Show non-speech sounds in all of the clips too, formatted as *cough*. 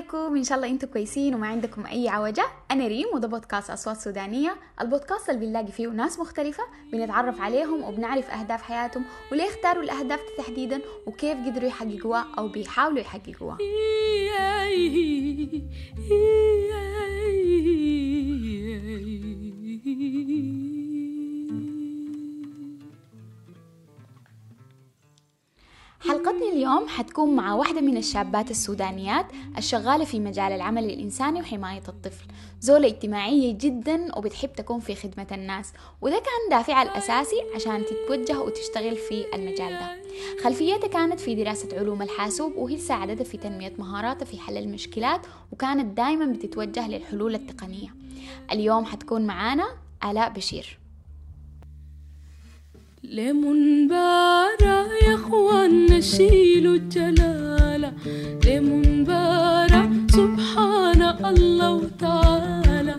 ازيكم إن شاء الله أنتم كويسين وما عندكم أي عوجة. أنا ريم وده بودكاست أصوات سودانية. البودكاست اللي بنلاقي فيه ناس مختلفة بنتعرف عليهم وبنعرف أهداف حياتهم وليه اختاروا الأهداف دي تحديدا وكيف قدروا يحققوها أو بيحاولوا يحققوها. حتكون مع واحدة من الشابات السودانيات الشغالة في مجال العمل الإنساني وحماية الطفل. زولة اجتماعية جدا وبتحب تكون في خدمة الناس وده كان دافعها الأساسي عشان تتوجه وتشتغل في المجال ده. خلفيتها كانت في دراسة علوم الحاسوب وهي ساعدتها في تنمية مهاراتها في حل المشكلات وكانت دايما بتتوجه للحلول التقنية. اليوم حتكون معانا آلاء بشير. لمنبارة يا إخوان نشيل الجلالة لمنبارة سبحان الله وتعالى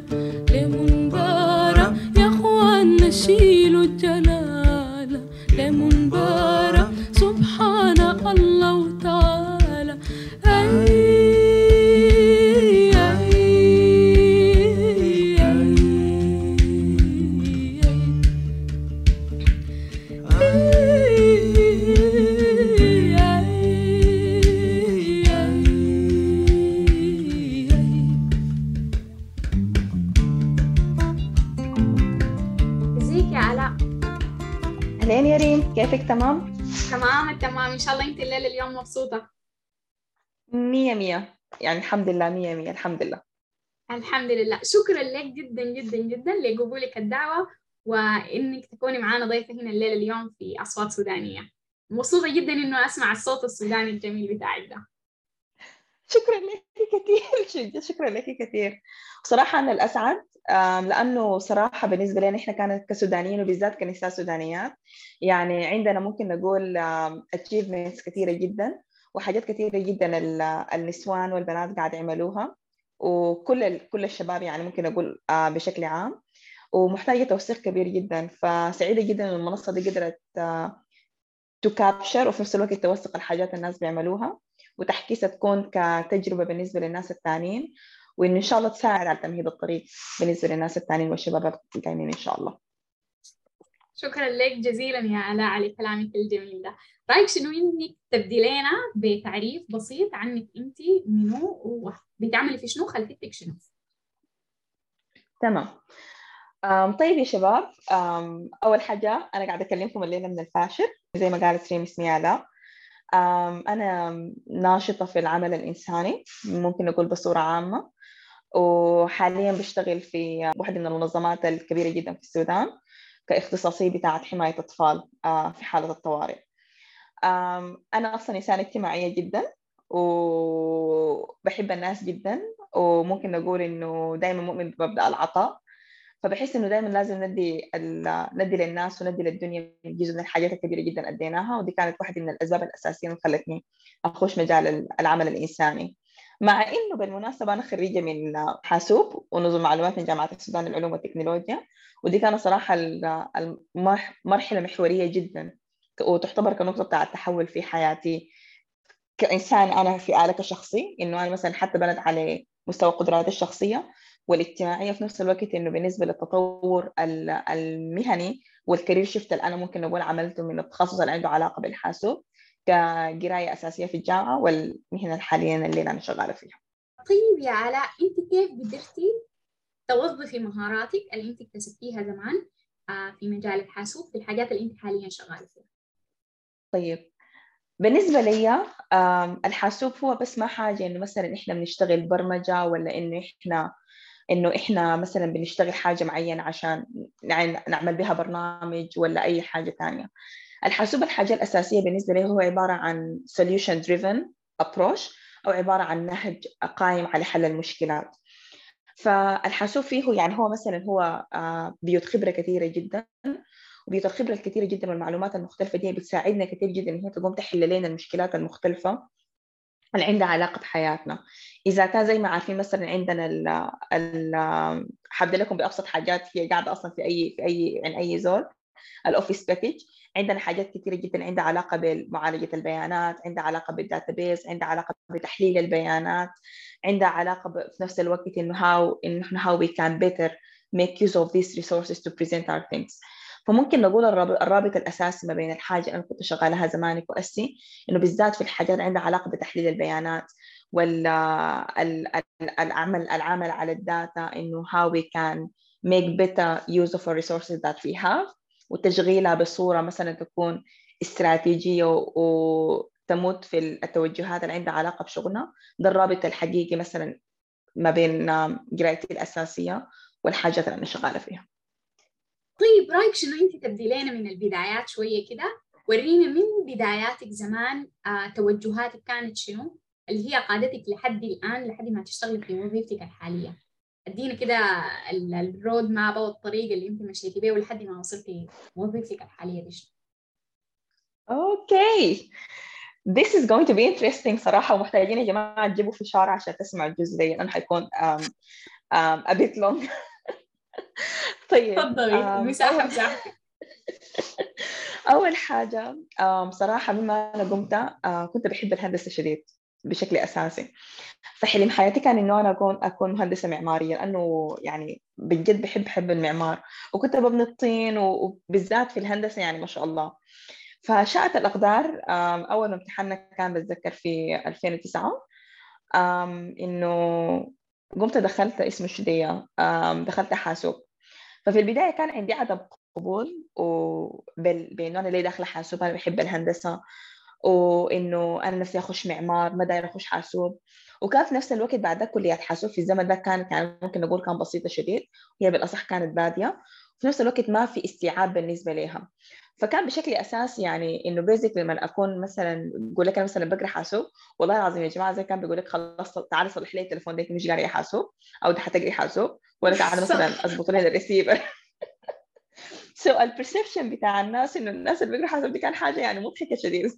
لمنبارة يا إخوان نشيل الجلالة لمنبارة سبحان الله وتعالى أي كيفك تمام؟ تمام التمام إن شاء الله أنت الليلة اليوم مبسوطة. مية مية. يعني الحمد لله مية مية. الحمد لله. الحمد لله. شكرا لك جدا جدا جدا لقبولك الدعوة وإنك تكوني معنا ضيفة هنا الليلة اليوم في أصوات سودانية. مبسوطة جدا إنه أسمع الصوت السوداني الجميل بتاعك ده. شكرا لك كثير شكرا لك كثير. صراحة أنا الأسعد آم، لأنه صراحة بالنسبة لنا إحنا كانت كسودانيين وبالذات كنساء سودانيات يعني عندنا ممكن نقول achievements كثيرة جدا وحاجات كثيرة جدا ال- النسوان والبنات قاعد يعملوها وكل كل الشباب يعني ممكن أقول آه، بشكل عام ومحتاجة توثيق كبير جدا فسعيدة جدا إن المنصة دي قدرت تو كابشر وفي نفس الوقت توثق الحاجات الناس بيعملوها وتحكيسها تكون كتجربة بالنسبة للناس التانيين وإن إن شاء الله تساعد على تمهيد الطريق بالنسبة للناس التانيين والشباب القايمين إن شاء الله. شكرا لك جزيلا يا آلاء على كلامك الجميل ده. رأيك شنو إنك تبدي لنا بتعريف بسيط عنك أنت منو وبتعملي في شنو؟ خلفيتك شنو؟ تمام. أم طيب يا شباب أم أول حاجة أنا قاعدة أكلمكم الليلة من الفاشر زي ما قالت ريم اسمي آلاء أنا ناشطة في العمل الإنساني ممكن نقول بصورة عامة. وحاليا بشتغل في واحدة من المنظمات الكبيرة جدا في السودان كاختصاصية بتاعة حماية أطفال آه، في حالة الطوارئ. أنا أصلا إنسانة اجتماعية جدا وبحب الناس جدا وممكن نقول إنه دائما مؤمن بمبدأ العطاء. فبحس إنه دائما لازم ندي ندي للناس وندي للدنيا جزء من الحاجات الكبيرة جدا أديناها ودي كانت واحدة من الأسباب الأساسية اللي خلتني أخش مجال العمل الإنساني. مع إنه بالمناسبة أنا خريجة من حاسوب ونظم معلومات من جامعة السودان للعلوم والتكنولوجيا ودي كانت المرح- مرحلة محورية جدا وتعتبر كنقطة بتاع التحول في حياتي كإنسان أنا في آلة كشخصي إنه أنا مثلا حتى بنت على مستوى قدراتي الشخصية والاجتماعية في نفس الوقت إنه بالنسبة للتطور ال- المهني والكارير شفت اللي أنا ممكن أقول عملته من التخصص اللي عنده علاقة بالحاسوب. كقراية أساسية في الجامعة والمهنة الحالية اللي أنا شغالة فيها. طيب يا آلاء أنت كيف قدرتي توظفي مهاراتك اللي أنت اكتسبتيها زمان آه، في مجال الحاسوب في الحاجات اللي أنت حاليا شغالة فيها؟ طيب بالنسبة لي الحاسوب هو بس ما حاجة إنه مثلا إحنا بنشتغل برمجة ولا إنه إحنا إنه إحنا مثلا بنشتغل حاجة معينة عشان نع- نعمل بها برنامج ولا أي حاجة تانية. الحاسوب الحاجة الأساسية بالنسبة لي هو عبارة عن solution driven approach أو عبارة عن نهج قائم على حل المشكلات. فالحاسوب فيه يعني هو مثلا هو آه، بيوت خبرة كثيرة جدا وبيوت الخبرة الكثيرة جدا والمعلومات المختلفة دي بتساعدنا كثير جدا إن هي تقوم تحل لنا المشكلات المختلفة اللي عندها علاقة بحياتنا. إذا كان زي ما عارفين مثلا عندنا ال ال لكم بأبسط حاجات هي قاعدة أصلا في أي في أي عن أي زول ال Office package عندنا حاجات كثيره جدا عندها علاقة بمعالجة البيانات عندها علاقة بال database عندها علاقة بتحليل البيانات عندها علاقة في نفس الوقت إنه how إنه how we can better make use of these resources to present our things. فممكن نقول الرابط الأساسي ما بين الحاجة أنا كنت شغالها زمان كواسي إنه بالذات في الحاجات عندها علاقة بتحليل البيانات والعمل العمل على ال data إنه how we can make better use of our resources that we have. وتشغيلها بصورة مثلا تكون استراتيجية وتمت في التوجهات اللي عندها علاقة بشغلنا. ده الرابط الحقيقي مثلا ما بين قرايتي الأساسية والحاجات اللي أنا شغالة فيها. طيب رأيك شنو؟ أنت تبدي من البدايات شوية كده. ورينا من بداياتك زمان آه توجهاتك كانت شنو؟ اللي هي قادتك لحد الآن لحد ما تشتغلي في وظيفتك الحالية. ادينا كده ال road map أو الطريق اللي انت مشيتي بيه ولحد ما وصلتي وظيفتك الحاليه دي okay. This is going to be interesting صراحة ومحتاجين يا جماعة تجيبوا فشار عشان تسمعوا الجزء ده لأنه حيكون um, um, a bit long. *laughs* طيب تفضلي. المساحة مساحتك *laughs* أول حاجة صراحة مما أنا قمت كنت بحب الهندسة شديد. بشكل أساسي. فحلم حياتي كان إنه أنا أكون أكون مهندسة معمارية لأنه يعني بجد بحب بحب المعمار. وكنت ببني الطين وبالذات في الهندسة يعني ما شاء الله. فشاءت الأقدار أول امتحاننا كان بتذكر في 2009 إنه قمت دخلت اسم الشدية دخلت حاسوب. ففي البداية كان عندي عدم قبول بأنه أنا ليه داخلة حاسوب؟ أنا بحب الهندسة. وإنه أنا نفسي أخش معمار ما داير أخش حاسوب. وكان في نفس الوقت بعد كليات حاسوب في الزمن ده كانت يعني ممكن نقول كان بسيطة شديد هي بالأصح كانت بادية. وفي نفس الوقت ما في استيعاب بالنسبة لها فكان بشكل اساسي يعني إنه بيزك لما أكون مثلا بقول لك أنا مثلا بقرأ حاسوب والله العظيم يا جماعة زي كان بيقول لك خلاص تعالي صلح لي التليفون ده مش قاريه حاسوب أو ده حتقري حاسوب ولا تعالي مثلا أضبط لي الريسيفر. so ال perception بتاع الناس إنه الناس اللي بيقروا حاسوب دي كان حاجة يعني مضحكة شديد.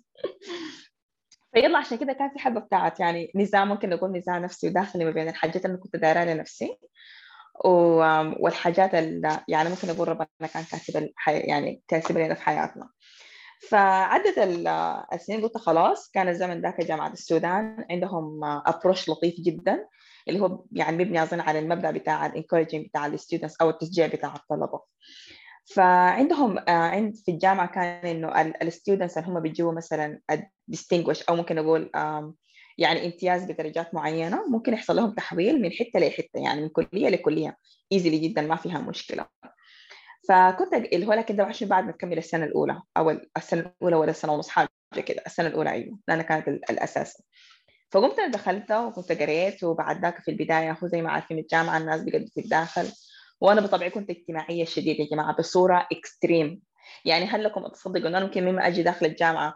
فيلا عشان كده كان في حبة بتاعت يعني نزاع ممكن نقول نزاع نفسي وداخلي ما بين الحاجات اللي كنت دايرة لنفسي والحاجات اللي يعني ممكن نقول ربنا كان كاتب. يعني كاتب لنا في حياتنا. فعدت السنين قلت خلاص كان الزمن ذاك جامعة السودان عندهم approach لطيف جدا اللي هو يعني مبني أظن على المبدأ بتاع ال encouraging بتاع ال students أو التشجيع بتاع الطلبة. فعندهم عند في الجامعة كان إنه ال students اللي هم بيجوا مثلا distinguish أو ممكن نقول يعني امتياز بدرجات معينة ممكن يحصل لهم تحويل من حتة لحته يعني من كلية لكلية easily جدا ما فيها مشكلة. فكنت اللي هو لكن ده عشان بعد ما تكمل السنة الأولى أو السنة الأولى ولا السنة ونص حاجة كده السنة الأولى أيوه لأن كانت الأساس. فقمت أنا دخلت وكنت قريت وبعد ذاك في البداية هو زي ما عارفين الجامعة الناس بقت بتتداخل وأنا بطبعي كنت اجتماعية شديدة يا جماعة بصورة اكستريم يعني هل لكم تصدقوا إنه ممكن مما أجي داخل الجامعة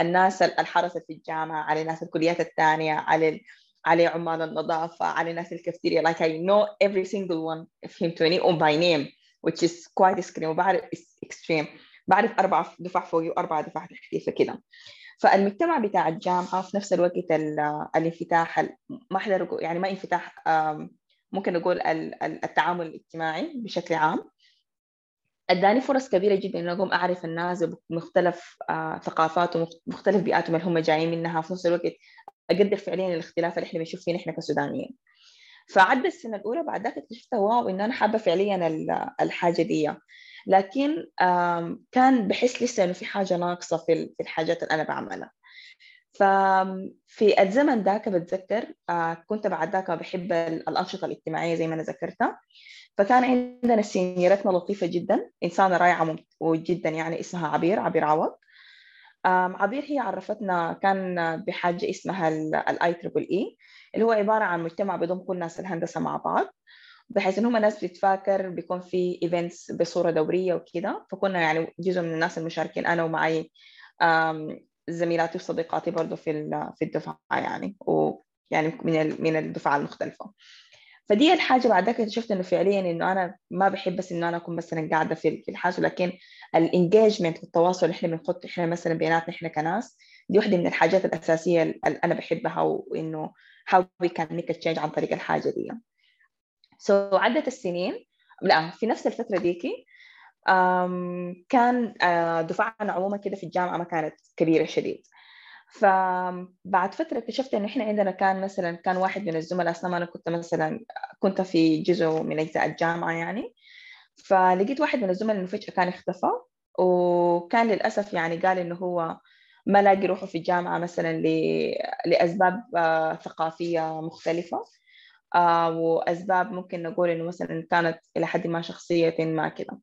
الناس الحرسة في الجامعة على ناس الكليات الثانية على على عمال النظافة على ناس الكافتيريا like I know every single one فهمتوني on by name which is quite extreme. وبعرف extreme. بعرف أربعة دفع فوقي وأربعة دفع تحتي فكده. فالمجتمع بتاع الجامعة وفي نفس الوقت الانفتاح ما أحضر يعني ما انفتاح ممكن نقول التعامل الاجتماعي بشكل عام. اداني فرص كبيرة جدا اني أقوم أعرف الناس بمختلف آه ثقافات ومختلف بيئاتهم اللي هم جايين منها. في نفس الوقت أقدر فعليا الاختلاف اللي إحنا بنشوف فيه نحن كسودانيين. فعدى السنة الأولى بعد ذاك اكتشفت واو إن أنا حابة فعليا الحاجة دي. لكن كان بحس لسه إنه في حاجة ناقصة في الحاجات اللي أنا بعملها. ففي الزمن ذاك بتذكر آه، كنت بعد ذاك بحب الأنشطة الاجتماعية زي ما أنا ذكرتها. فكان عندنا senior تنا لطيفة جدا إنسانة رائعة جدا يعني اسمها عبير عبير عوض. عبير هي عرفتنا كان بحاجة اسمها ال IEEE اللي هو عبارة عن مجتمع بيضم كل ناس الهندسة مع بعض بحيث إن هم ناس بتتفاكر بيكون في events بصورة دورية وكده. فكنا يعني جزء من الناس المشاركين أنا ومعي زميلاتي وصديقاتي برضه في في الدفعة يعني ويعني من من الدفعة المختلفة. فدي الحاجة بعد ذلك اكتشفت إنه فعليا إنه أنا ما بحب بس إنه أنا أكون مثلا قاعدة في في الحاجة لكن ال engagement والتواصل اللي إحنا بنحط إحنا مثلا بيناتنا إحنا كناس دي واحدة من الحاجات الأساسية اللي أنا بحبها وانه how we can make a change عن طريق الحاجة دي. so so, عدت السنين لا في نفس الفترة ديكي كان آه، دفعنا عموما كده في الجامعة ما كانت كبيرة شديد. فبعد فترة اكتشفت إنه إحنا عندنا كان مثلا كان واحد من الزملاء أثناء أنا كنت مثلا كنت في جزء من أجزاء الجامعة يعني. فلقيت واحد من الزملاء إنه فجأة كان اختفى وكان للأسف يعني قال إنه هو ما لاقي روحه في الجامعة مثلا ل- لأسباب آه، ثقافية مختلفة. آه، وأسباب ممكن نقول إنه مثلا كانت إلى حد ما شخصية ما كده.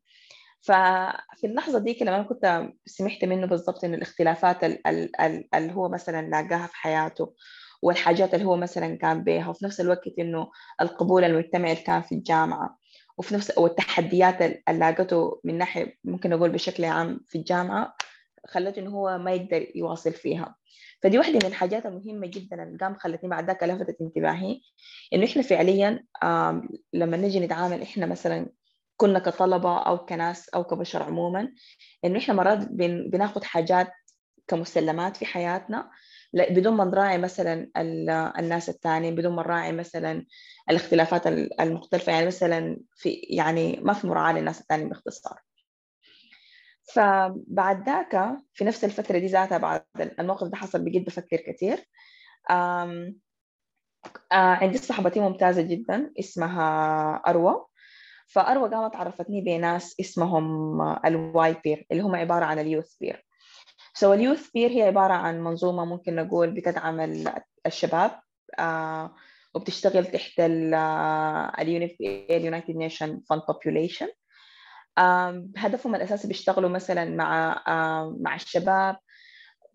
ففي اللحظة دي لما أنا كنت سمعت منه بالضبط إنه الاختلافات ال- ال- ال- اللي هو مثلا لاقاها في حياته والحاجات اللي هو مثلا كان بيها وفي نفس الوقت إنه القبول المجتمعي اللي كان في الجامعة وفي نفس والتحديات اللي لاقته من ناحية ممكن نقول بشكل عام في الجامعة خلته إنه هو ما يقدر يواصل فيها. فدي واحدة من الحاجات المهمة جدا اللي قام خلتني بعد ذاك لفتت انتباهي إنه إحنا فعليا لما نجي نتعامل إحنا مثلا كنا كطلبة أو كناس أو كبشر عموما إنه إحنا مرات بن- بناخد حاجات كمسلمات في حياتنا بدون ما نراعي مثلا ال- الناس التانيين بدون ما نراعي مثلا الاختلافات ال- المختلفة يعني مثلا في يعني ما في مراعاة للناس التانيين باختصار. فبعد ذاك في نفس الفترة دي ذاتها بعد الموقف ده حصل بجد بفكر كثير آه، عندي صاحبتي ممتازة جدا اسمها أروى فأروى قامت عرفتني بناس اسمهم ال Y-Peer اللي هم عبارة عن ال youth peer. so ال youth peer هي عبارة عن منظومة ممكن نقول بتدعم ال- الشباب آه، وبتشتغل تحت ال United Nation Fund Population هدفهم الأساسي بيشتغلوا مثلا مع آه، مع الشباب.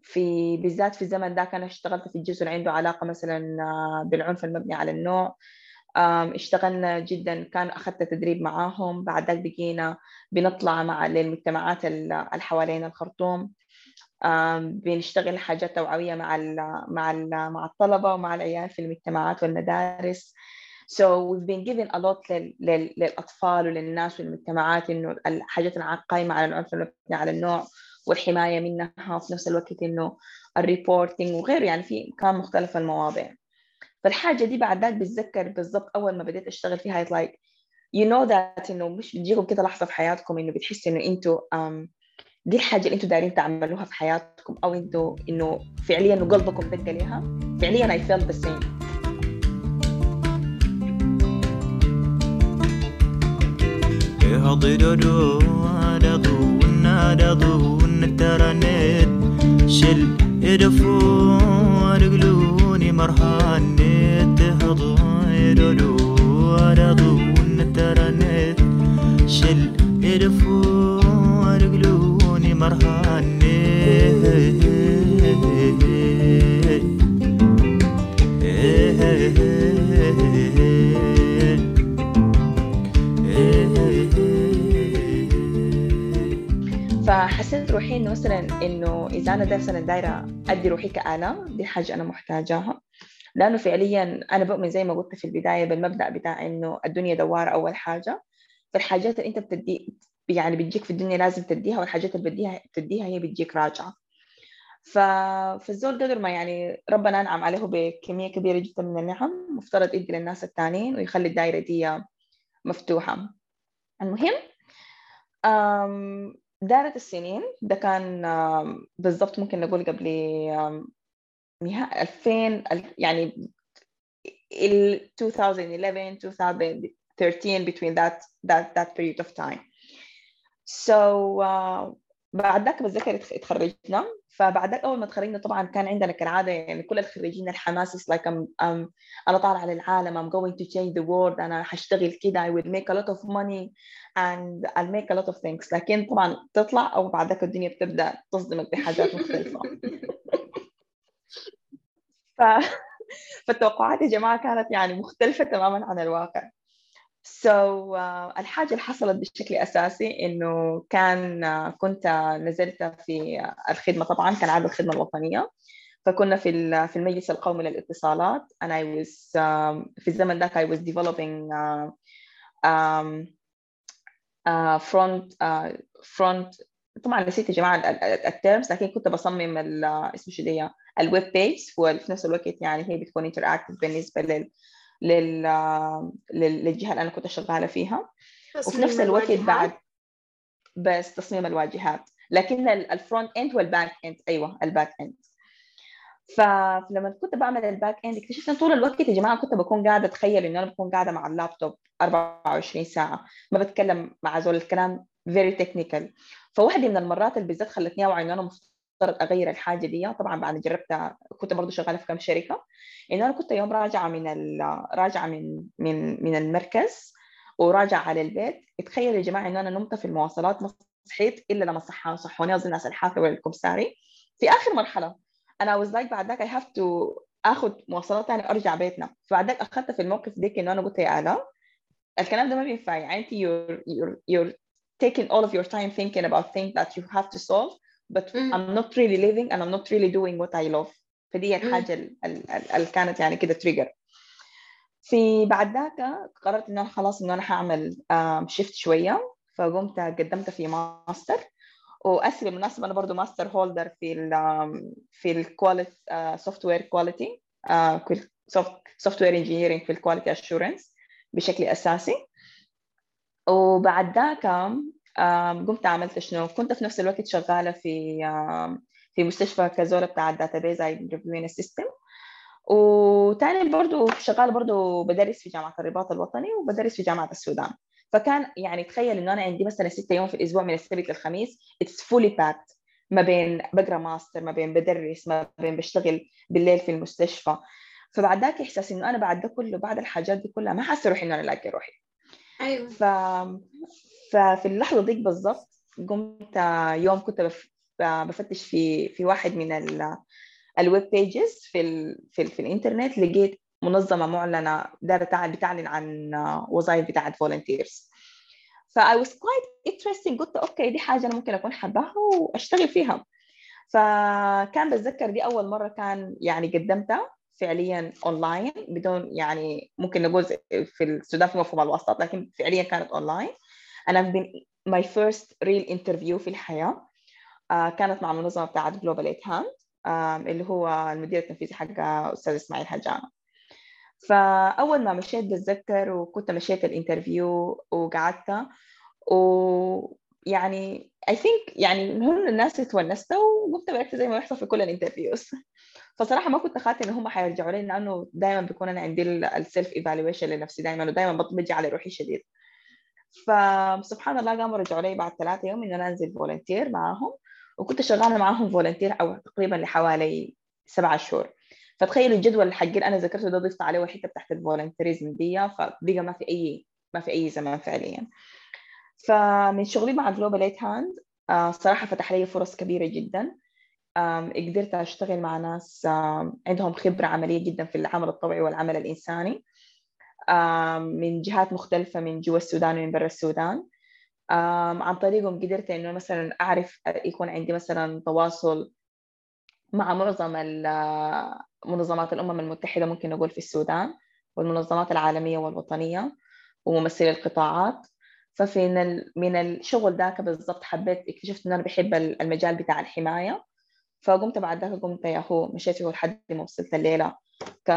في بالذات في الزمن ده أنا اشتغلت في الجزء اللي عنده علاقة مثلا آه، بالعنف المبني على النوع. اشتغلنا جدا كان أخذت تدريب معاهم بعد ذاك بقينا بنطلع مع للمجتمعات ال- اللي حوالين الخرطوم. بنشتغل حاجات توعوية مع ال مع ال مع الطلبة ومع العيال في المجتمعات والمدارس. So we've been given a lot لل, لل, للأطفال وللناس والمجتمعات إنه الحاجات القائمة على العنف المبني على النوع والحماية منها وفي نفس الوقت إنه الريبورتينج وغيره. يعني في كان مختلف المواضيع. فالحاجة دي بعد ذاك بتذكر بالضبط أول ما بديت أشتغل فيها it's like you know that إنه مش بتجيكم كده لحظة في حياتكم إنه بتحسوا إنه أنتوا um, دي الحاجة اللي أنتوا دايرين تعملوها في حياتكم أو أنتوا إنه فعليا قلبكم دق ليها فعليا I felt the same. شل يدفو رجلوني مرحانت فحسيت روحي إنه مثلا إنه إذا أنا مثلا دايره أدي روحي كآلة دي حاجة أنا محتاجاها. لأنه فعليا أنا بؤمن زي ما قلت في البداية بالمبدأ بتاع إنه الدنيا دوارة أول حاجة. فالحاجات اللي أنت بتدي يعني بتجيك في الدنيا لازم تديها والحاجات اللي بديها تديها هي بتجيك راجعة. ف... فالزول قدر ما يعني ربنا أنعم عليه بكمية كبيرة جدا من النعم مفترض يدي للناس التانيين ويخلي الدائره دي مفتوحة. المهم أم، دارت السنين. ده كان بالضبط ممكن نقول قبل نهاية 2000 ال- يعني ال 2011 2013 between that that that period of time. So uh, بعد ذاك بتذكر اتخ- اتخرجنا. فبعد ذاك أول ما تخرجنا طبعا كان عندنا كالعادة يعني كل الخريجين الحماس is like I'm, I'm, أنا طالعة للعالم I'm going to change the world أنا حاشتغل كده I will make a lot of money and I'll make a lot of things. لكن طبعا تطلع أو بعد ذاك الدنيا بتبدأ تصدمك بحاجات مختلفة. *laughs* ف... *laughs* فالتوقعات يا جماعة كانت يعني مختلفة تماما عن الواقع. So uh, الحاجة اللي حصلت بشكل أساسي إنه كان uh, كنت نزلت في الخدمة. طبعا كان عاد الخدمة الوطنية. فكنا في في المجلس القومي للاتصالات. And I was um, في الزمن ذاك I was developing uh, um, uh, front uh, front طبعا نسيت يا جماعة ال terms لكن كنت بصمم اسمه شو دي ال web page وفي نفس الوقت يعني هي بتكون interactive بالنسبة لل لل لل- للجهة اللي أنا كنت شغالة فيها. وفي نفس الوقت بعد بس تصميم الواجهات. لكن ال front end وال back end أيوه ال back end فلما كنت بعمل ال back end اكتشفت إن طول الوقت يا جماعة كنت بكون قاعدة أتخيل انه أنا بكون قاعدة مع اللابتوب 24 ساعة. ما بتكلم مع زول الكلام very technical فواحدة من المرات اللي بالذات خلتني أوعي إنه أنا مفترض أغير الحاجة دي طبعا بعد جربتها كنت برضه شغالة في كم شركة إنه أنا كنت يوم راجعة من راجعة من من من المركز وراجعة على البيت تخيل يا جماعة إنه أنا نمت في المواصلات ما صحيت إلا لما صحوني صحوني أظن ناس الحافة ولا الكمساري في آخر مرحلة أنا was like بعد ذاك I have to آخذ مواصلات ثانية ارجع بيتنا. فبعد ذاك أخذت في الموقف ديك إنه أنا قلت يا الله الكلام ده ما بينفع يعني أنت you're, you're, you're taking all of your time thinking about things that you have to solve but مم. I'm not really living and I'm not really doing what I love. فدي الحاجة اللي كانت يعني كده trigger. في بعد ذاك قررت انه أنا خلاص انه أنا حاعمل shift شوية فقمت قدمت في ماستر واسري بالمناسبة أنا برضو master holder في ال في ال quality software quality software engineering في ال quality assurance بشكل أساسي. وبعد ذاك قمت عملت شنو؟ كنت في نفس الوقت شغالة في في مستشفى كزوله بتاع ال database ai reviewing system وتاني برضو شغالة برضو بدرس في جامعة الرباط الوطني وبدرس في جامعة السودان. فكان يعني تخيل انه أنا عندي مثلا ستة يوم في الأسبوع من السبت للخميس it's fully packed ما بين بقرأ ماستر ما بين بدرس ما بين بشتغل بالليل في المستشفى. فبعد ذاك احساس إنه أنا بعد ده كله بعد الحاجات دي كلها ما حاسة روحي إنه أنا الاقي روحي. أيوه. ف... ففي اللحظة ديك بالضبط قمت يوم كنت بف... بفتش في في واحد من ال... ال web pages في ال... في, ال... في الإنترنت لقيت منظمة معلنة دار تع- بتعلن عن وظائف بتاعت volunteers ف I was quite interesting قلت أوكي دي حاجة أنا ممكن أكون حباها وأشتغل فيها. فكان بتذكر دي أول مرة كان يعني قدمتها. فعليا اونلاين بدون يعني ممكن نقول في السودان في مفهوم الواسطات لكن فعليا كانت اونلاين أنا been my first real interview في الحياة. آه، كانت مع المنظمه بتاعت Global Aid Hand اللي هو المدير التنفيذي حق أستاذ إسماعيل حجامه فأول ما مشيت بتذكر وكنت مشيت ال interview وقعدت ويعني I think يعني هم الناس اتونست وقمت بركز زي ما بيحصل في كل ال interviews فصراحة ما كنت خاطر إن هم حيرجعوا لي لأنه دائما بيكون أنا عندي ال self evaluation لنفسي دائما ودائما بجي على روحي شديد. فسبحان الله قاموا رجعوا لي بعد ثلاثة يوم ان أنا أنزل volunteer معاهم وكنت شغالة معاهم volunteer أو تقريبا لحوالي سبعة شهور. فتخيلوا الجدول الحق اللي أنا ذكرته ده ضفت عليه حتة تحت ال volunteerism دي فبقى ما في اي ما في أي زمان فعليا. فمن شغلي مع Global Aid Hand صراحة فتح لي فرص كبيرة جدا. قدرت أشتغل مع ناس عندهم خبرة عملية جدا في العمل الطوعي والعمل الإنساني. آم، من جهات مختلفة من جوا السودان ومن برا السودان. عن طريقهم قدرت إنه مثلا أعرف يكون عندي مثلا تواصل مع معظم منظمات الأمم المتحدة ممكن نقول في السودان والمنظمات العالمية والوطنية وممثلي القطاعات. ففي من ال- من الشغل ذاك بالضبط حبيت اكتشفت إن أنا بحب المجال بتاع الحماية. فقمت بعد ذاك قمت يا هو مشيت فيه لحد ما وصلت الليلة ك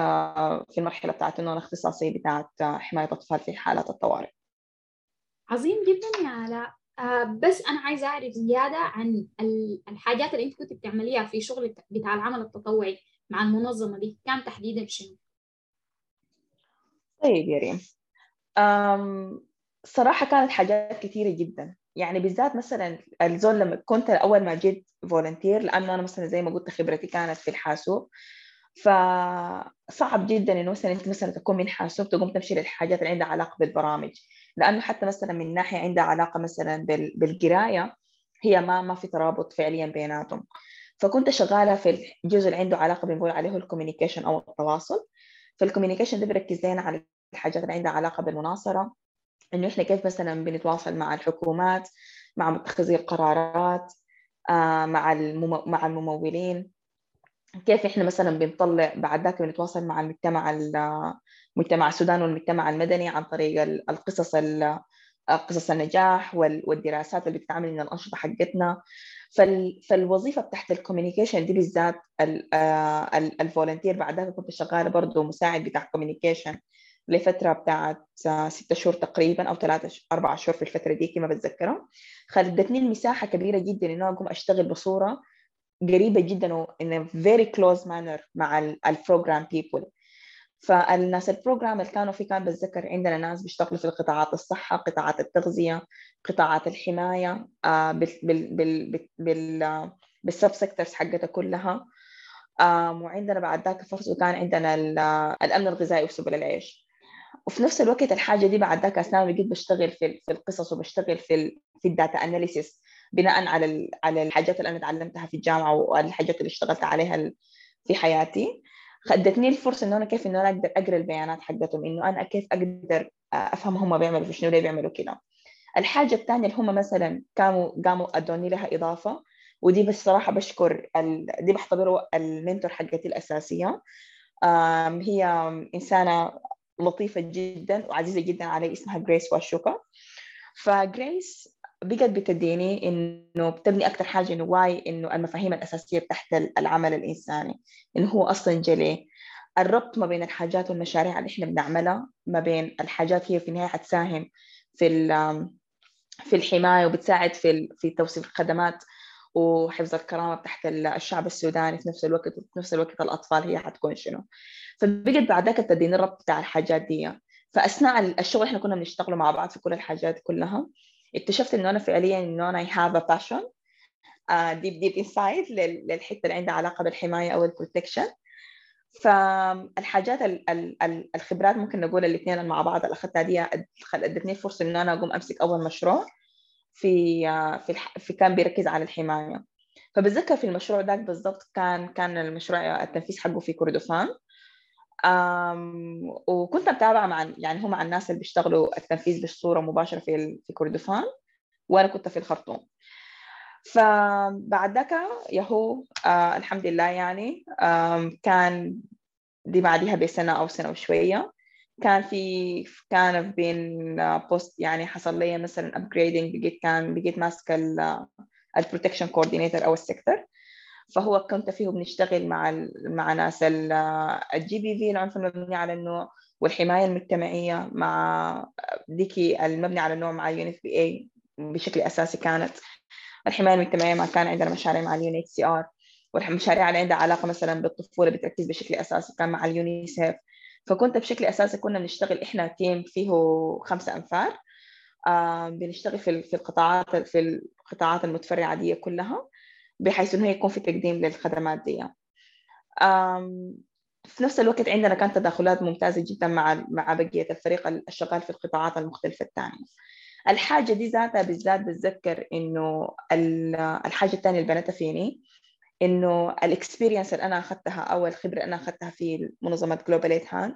في المرحلة بتاعت إنه أنا اختصاصي بتاعت حماية أطفال في حالات الطوارئ. عظيم جدا يا آلاء آه بس أنا عايزة أعرف زيادة عن ال- الحاجات اللي أنت كنت بتعمليها في شغلك بتاع العمل التطوعي مع المنظمة دي كان تحديدا شنو؟ طيب يا ريم. صراحة كانت حاجات كثيرة جدا. يعني بالذات مثلا الزول لما كنت أول ما جيت فولنتير لأنه أنا مثلا زي ما قلت خبرتي كانت في الحاسوب. فصعب جدا إنه مثلا أنت مثلا تكون من حاسوب تقوم تمشي للحاجات اللي عندها علاقة بالبرامج. لأنه حتى مثلا من ناحية عندها علاقة مثلا بال- بالقراية هي ما ما في ترابط فعليا بيناتهم. فكنت شغالة في الجزء اللي عنده علاقة بنقول عليه ال communication أو التواصل. فال communication ده بيركز على الحاجات اللي عندها علاقة بالمناصرة. إنه إحنا كيف مثلا بنتواصل مع الحكومات مع متخذي القرارات آه، مع. مع الممولين كيف إحنا مثلا بنطلع بعد ذاك بنتواصل مع المجتمع ال- مجتمع السودان والمجتمع المدني عن طريق ال- القصص ال- قصص النجاح وال- والدراسات اللي بتتعمل من الأنشطة حقتنا فال... فالوظيفة بتاعت ال communication دي بالذات ال- آه، ال- ال volunteer بعد ذاك كنت شغالة برضه مساعد بتاع communication لفترة بتاعت ستة شهور تقريبا أو ثلاثة أربعة شهور في الفترة دي ما بتذكرها خلتني المساحة كبيرة جدا إنه أقوم أشتغل بصورة قريبة جدا و in a very close manner مع ال program people. فالناس ال program اللي كانوا فيه كان بتذكر عندنا ناس بيشتغلوا في قطاعات الصحة قطاعات التغذية قطاعات الحماية آه، بال بال بال بال بال sub sectors حقتها كلها. وعندنا بعد ذاك فرص وكان عندنا ال- الأمن الغذائي وسبل العيش. وفي نفس الوقت الحاجة دي بعد ذاك أثناء ما بشتغل في في القصص وبشتغل في في ال data analysis بناء على على الحاجات اللي أنا تعلمتها في الجامعة والحاجات اللي اشتغلت عليها في حياتي. خدتني الفرصة إنه أنا كيف إنه أنا أقدر أقرأ البيانات حقتهم إنه أنا كيف أقدر أفهم هم بيعملوا في شنو ليه بيعملوا كده. الحاجة الثانية اللي هم مثلا قاموا قاموا أدوني لها إضافة ودي بس صراحة بشكر ال... دي بعتبره ال mentor حقتي الأساسية. آم، هي إنسانة لطيفة جدا وعزيزة جدا علي اسمها جريس واشوكا فجريس بقت بتديني إنه بتبني أكتر حاجة إنه why إنه المفاهيم الأساسية تحت العمل الإنساني إنه هو أصلا جلي. الربط ما بين الحاجات والمشاريع اللي إحنا بنعملها ما بين الحاجات هي في النهاية حتساهم في في الحماية وبتساعد في في توصيل الخدمات وحفظ الكرامة تحت الشعب السوداني في نفس الوقت وفي نفس الوقت الأطفال هي حتكون شنو. فبقت بعد ذاك تديني الربط بتاع الحاجات دي. فأثناء الشغل إحنا كنا بنشتغلوا مع بعض في كل الحاجات كلها. اكتشفت إنه أنا فعليا إنه أنا a passion uh, deep deep inside لل- للحتة اللي عندها علاقة بالحماية أو البروتكشن فالحاجات ال- ال- ال- الخبرات ممكن نقول الاثنين مع بعض. اللي اخذتها دي ادتني فرصة إنه أنا أقوم أمسك أول مشروع في آه، في. في كان بيركز على الحماية. فبتذكر في المشروع ذاك بالضبط كان كان المشروع التنفيذ حقه في كردفان. وكنت متابعة مع يعني هم مع الناس اللي بيشتغلوا التنفيذ بصورة مباشرة في في كردفان وأنا كنت في الخرطوم. فبعد ذاك يهو آه الحمد لله يعني كان دي بعديها بسنة أو سنة وشوية كان في كان بين بوست يعني حصل لي مثلا upgrading بقيت كان بقيت ماسكة ال protection coordinator أو ال sector. فهو كنت فيه بنشتغل مع. مع ناس ال GBV العنف المبني على النوع والحماية المجتمعية مع ديكي المبني على النوع مع ال UNFPA بشكل أساسي كانت. الحماية المجتمعية ما كان عندنا مشاريع مع ال UNHCR والمشاريع اللي عندها علاقة مثلا بالطفولة بتركز بشكل أساسي كان مع اليونيسيف. فكنت بشكل أساسي كنا بنشتغل إحنا team فيه خمسة أنفار. آه بنشتغل في في القطاعات في القطاعات المتفرعة دي كلها. بحيث إنه يكون في تقديم للخدمات دي. في نفس الوقت عندنا كانت تداخلات ممتازة جدا مع مع بقية الفريق الشغال في القطاعات المختلفة الثانية. الحاجة دي ذاتها بالذات بتذكر إنه ال- الحاجة الثانية اللي بنتها فيني إنه ال experience اللي أنا أخذتها أو الخبرة اللي أنا أخذتها في منظمة Global Aid Hand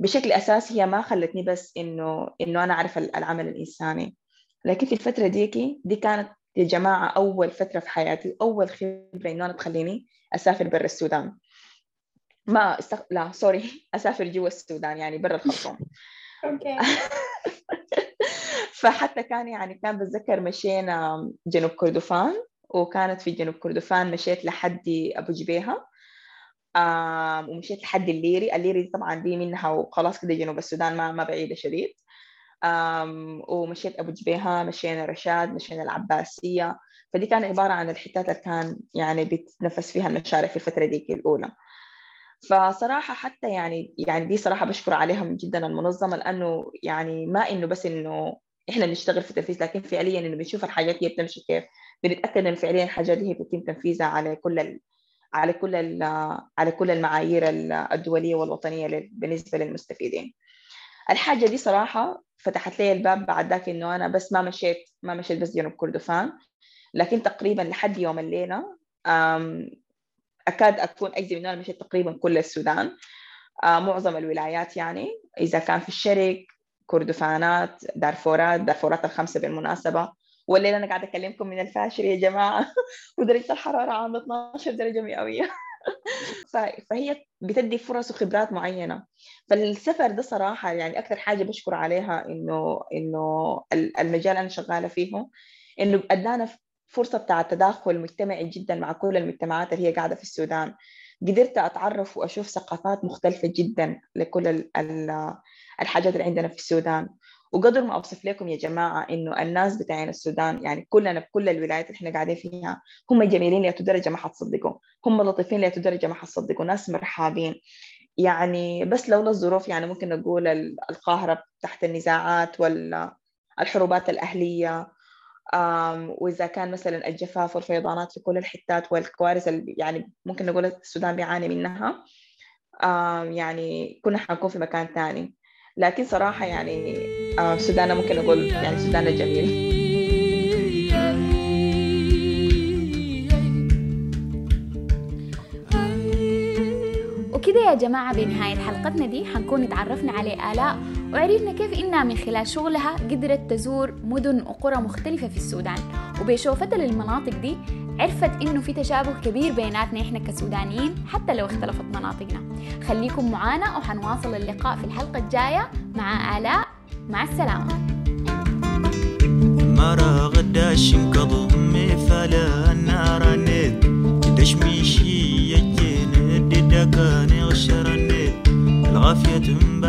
بشكل أساسي هي ما خلتني بس إنه إنه أنا أعرف العمل الإنساني. لكن في الفترة ديكي دي كانت يا جماعة أول فترة في حياتي أول خبرة إنه أنا تخليني أسافر برا السودان. ما استخ... لا sorry *laughs* أسافر جوا السودان يعني برا الخرطوم. okay. *laughs* فحتى كان يعني كان بتذكر مشينا جنوب كردفان وكانت في جنوب كردفان مشيت لحد أبو جبيهة. ومشيت لحد الليري. الليري دي طبعا دي منها وخلاص كده جنوب السودان ما ما بعيدة شديد. ومشيت أبو جبيهة مشينا رشاد مشينا العباسية. فدي كان عبارة عن الحتات اللي كان يعني بتنفس فيها المشاريع في الفترة دي الأولى. فصراحة حتى يعني يعني دي صراحة بشكر عليهم جدا المنظمة لأنه يعني ما إنه بس إنه إحنا بنشتغل في التنفيذ لكن فعليا إنه بنشوف الحاجات دي بتمشي كيف. بنتأكد إن فعليا الحاجات دي هي بيتم تنفيذها على كل ال... على كل ال... على كل المعايير ال- الدولية والوطنية بالنسبة للمستفيدين. الحاجة دي صراحة فتحت لي الباب بعد ذاك إنه أنا بس ما مشيت ما مشيت بس جنوب كردفان لكن تقريبا لحد يوم الليلة أم، أكاد أكون أجزم إنه أنا مشيت تقريبا كل السودان. معظم الولايات يعني إذا كان في الشرق كردفانات دارفورات دارفورات الخمسة بالمناسبة. والليلة أنا قاعدة أكلمكم من الفاشر يا جماعة. *laughs* ودرجة الحرارة عاملة 12 درجة مئوية. ف- فهي بتدي فرص وخبرات معينة. فالسفر ده صراحة يعني أكثر حاجة بشكر عليها إنه ال- المجال أنا شغالة فيه إنه أدانا فرصة بتاع تداخل مجتمعي جدا مع كل المجتمعات اللي هي قاعدة في السودان. قدرت أتعرف وأشوف ثقافات مختلفة جدا لكل ال ال الحاجات اللي عندنا في السودان. وقدر ما أوصف لكم يا جماعة إنه الناس بتاعين السودان يعني كلنا بكل الولايات اللي إحنا قاعدين فيها هم جميلين لأتو درجة ما حتصدقوا هم لطيفين لأتو درجة ما حتصدقوا ناس مرحابين. يعني بس لولا الظروف يعني ممكن نقول ال- القاهرة تحت النزاعات والحروبات الأهلية وإذا كان مثلا الجفاف والفيضانات في كل الحتات والكوارث اللي يعني ممكن نقول السودان بيعاني منها. يعني كنا حنكون في مكان ثاني لكن صراحة يعني آه، سودان ممكن أقول يعني سودان جميل. وكده يا جماعة بنهاية حلقتنا دي حنكون اتعرفنا على آلاء وعرفنا كيف إنها من خلال شغلها قدرت تزور مدن وقرى مختلفة في السودان. وبشوفتها للمناطق دي عرفت إنه في تشابه كبير بيناتنا إحنا كسودانيين حتى لو اختلفت مناطقنا. خليكم معانا وحنواصل اللقاء في الحلقة الجاية. مع آلاء. مع السلامة. مرة غداش انقضم فلا النار نت دشميشي يجين النت الغافية جنت